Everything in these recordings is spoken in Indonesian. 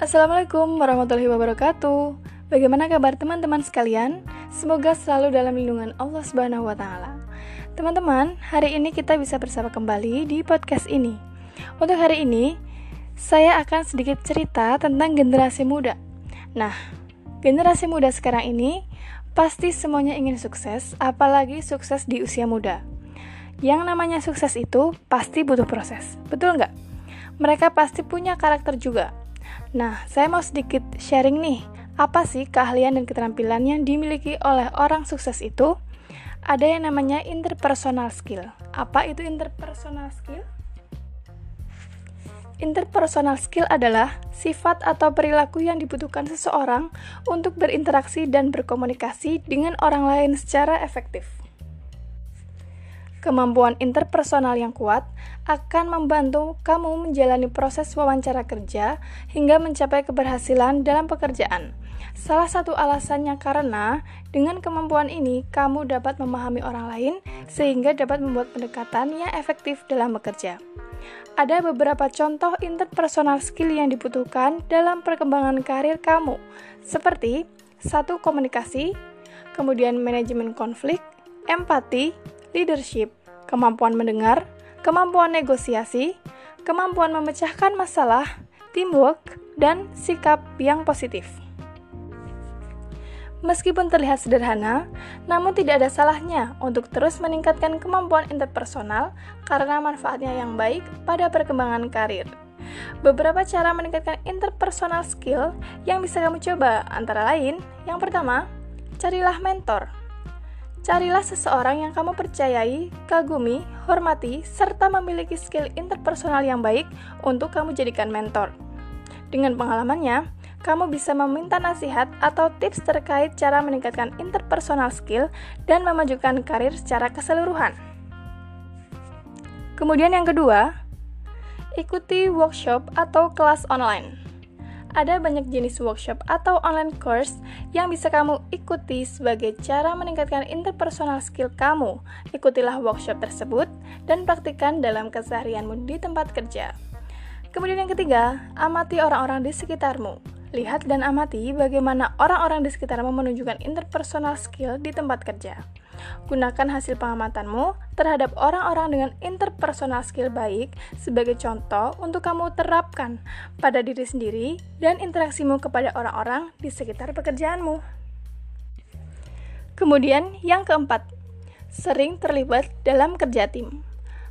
Assalamualaikum warahmatullahi wabarakatuh. Bagaimana kabar teman-teman sekalian? Semoga selalu dalam lindungan Allah Subhanahu wa taala. Teman-teman, hari ini kita bisa bersama kembali di podcast ini. Untuk hari ini, saya akan sedikit cerita tentang generasi muda. Nah, generasi muda sekarang ini pasti semuanya ingin sukses, apalagi sukses di usia muda. Yang namanya sukses itu pasti butuh proses, betul nggak? Mereka pasti punya karakter juga, Nah, saya mau sedikit sharing nih, apa sih keahlian dan keterampilan yang dimiliki oleh orang sukses itu? Ada yang namanya interpersonal skill. Apa itu interpersonal skill? Interpersonal skill adalah sifat atau perilaku yang dibutuhkan seseorang untuk berinteraksi dan berkomunikasi dengan orang lain secara efektif. Kemampuan interpersonal yang kuat akan membantu kamu menjalani proses wawancara kerja hingga mencapai keberhasilan dalam pekerjaan. Salah satu alasannya karena dengan kemampuan ini kamu dapat memahami orang lain sehingga dapat membuat pendekatan yang efektif dalam bekerja. Ada beberapa contoh interpersonal skill yang dibutuhkan dalam perkembangan karir kamu, seperti satu komunikasi, kemudian manajemen konflik, empati, leadership, kemampuan mendengar, kemampuan negosiasi, kemampuan memecahkan masalah, teamwork, dan sikap yang positif. Meskipun terlihat sederhana, namun tidak ada salahnya untuk terus meningkatkan kemampuan interpersonal karena manfaatnya yang baik pada perkembangan karir. Beberapa cara meningkatkan interpersonal skill yang bisa kamu coba antara lain, yang pertama, carilah mentor. Carilah seseorang yang kamu percayai, kagumi, hormati, serta memiliki skill interpersonal yang baik untuk kamu jadikan mentor. Dengan pengalamannya, kamu bisa meminta nasihat atau tips terkait cara meningkatkan interpersonal skill dan memajukan karir secara keseluruhan. Kemudian yang kedua, ikuti workshop atau kelas online ada banyak jenis workshop atau online course yang bisa kamu ikuti sebagai cara meningkatkan interpersonal skill kamu. Ikutilah workshop tersebut dan praktikkan dalam keseharianmu di tempat kerja. Kemudian yang ketiga, amati orang-orang di sekitarmu. Lihat dan amati bagaimana orang-orang di sekitarmu menunjukkan interpersonal skill di tempat kerja. Gunakan hasil pengamatanmu terhadap orang-orang dengan interpersonal skill baik sebagai contoh untuk kamu terapkan pada diri sendiri dan interaksimu kepada orang-orang di sekitar pekerjaanmu. Kemudian, yang keempat, sering terlibat dalam kerja tim.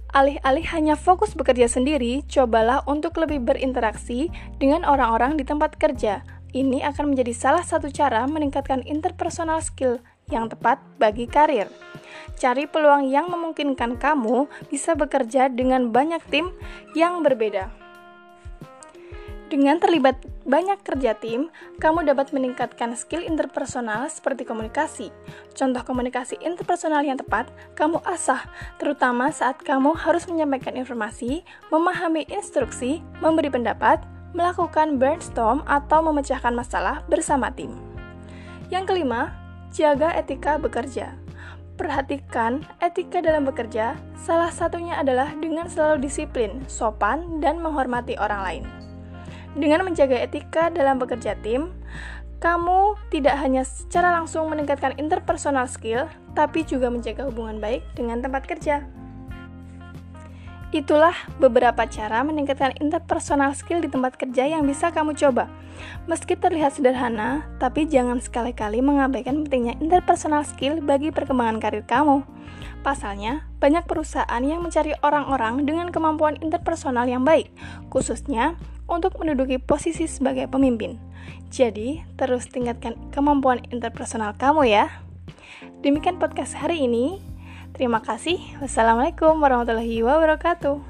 Alih-alih hanya fokus bekerja sendiri, cobalah untuk lebih berinteraksi dengan orang-orang di tempat kerja. Ini akan menjadi salah satu cara meningkatkan interpersonal skill yang tepat bagi karir. Cari peluang yang memungkinkan kamu bisa bekerja dengan banyak tim yang berbeda. Dengan terlibat banyak kerja tim, kamu dapat meningkatkan skill interpersonal seperti komunikasi. Contoh komunikasi interpersonal yang tepat, kamu asah, terutama saat kamu harus menyampaikan informasi, memahami instruksi, memberi pendapat, melakukan brainstorm, atau memecahkan masalah bersama tim. Yang kelima, Jaga etika bekerja. Perhatikan etika dalam bekerja, salah satunya adalah dengan selalu disiplin, sopan, dan menghormati orang lain. Dengan menjaga etika dalam bekerja tim, kamu tidak hanya secara langsung meningkatkan interpersonal skill, tapi juga menjaga hubungan baik dengan tempat kerja. Itulah beberapa cara meningkatkan interpersonal skill di tempat kerja yang bisa kamu coba. Meski terlihat sederhana, tapi jangan sekali-kali mengabaikan pentingnya interpersonal skill bagi perkembangan karir kamu. Pasalnya, banyak perusahaan yang mencari orang-orang dengan kemampuan interpersonal yang baik, khususnya untuk menduduki posisi sebagai pemimpin. Jadi, terus tingkatkan kemampuan interpersonal kamu ya. Demikian podcast hari ini. Terima kasih. Wassalamualaikum warahmatullahi wabarakatuh.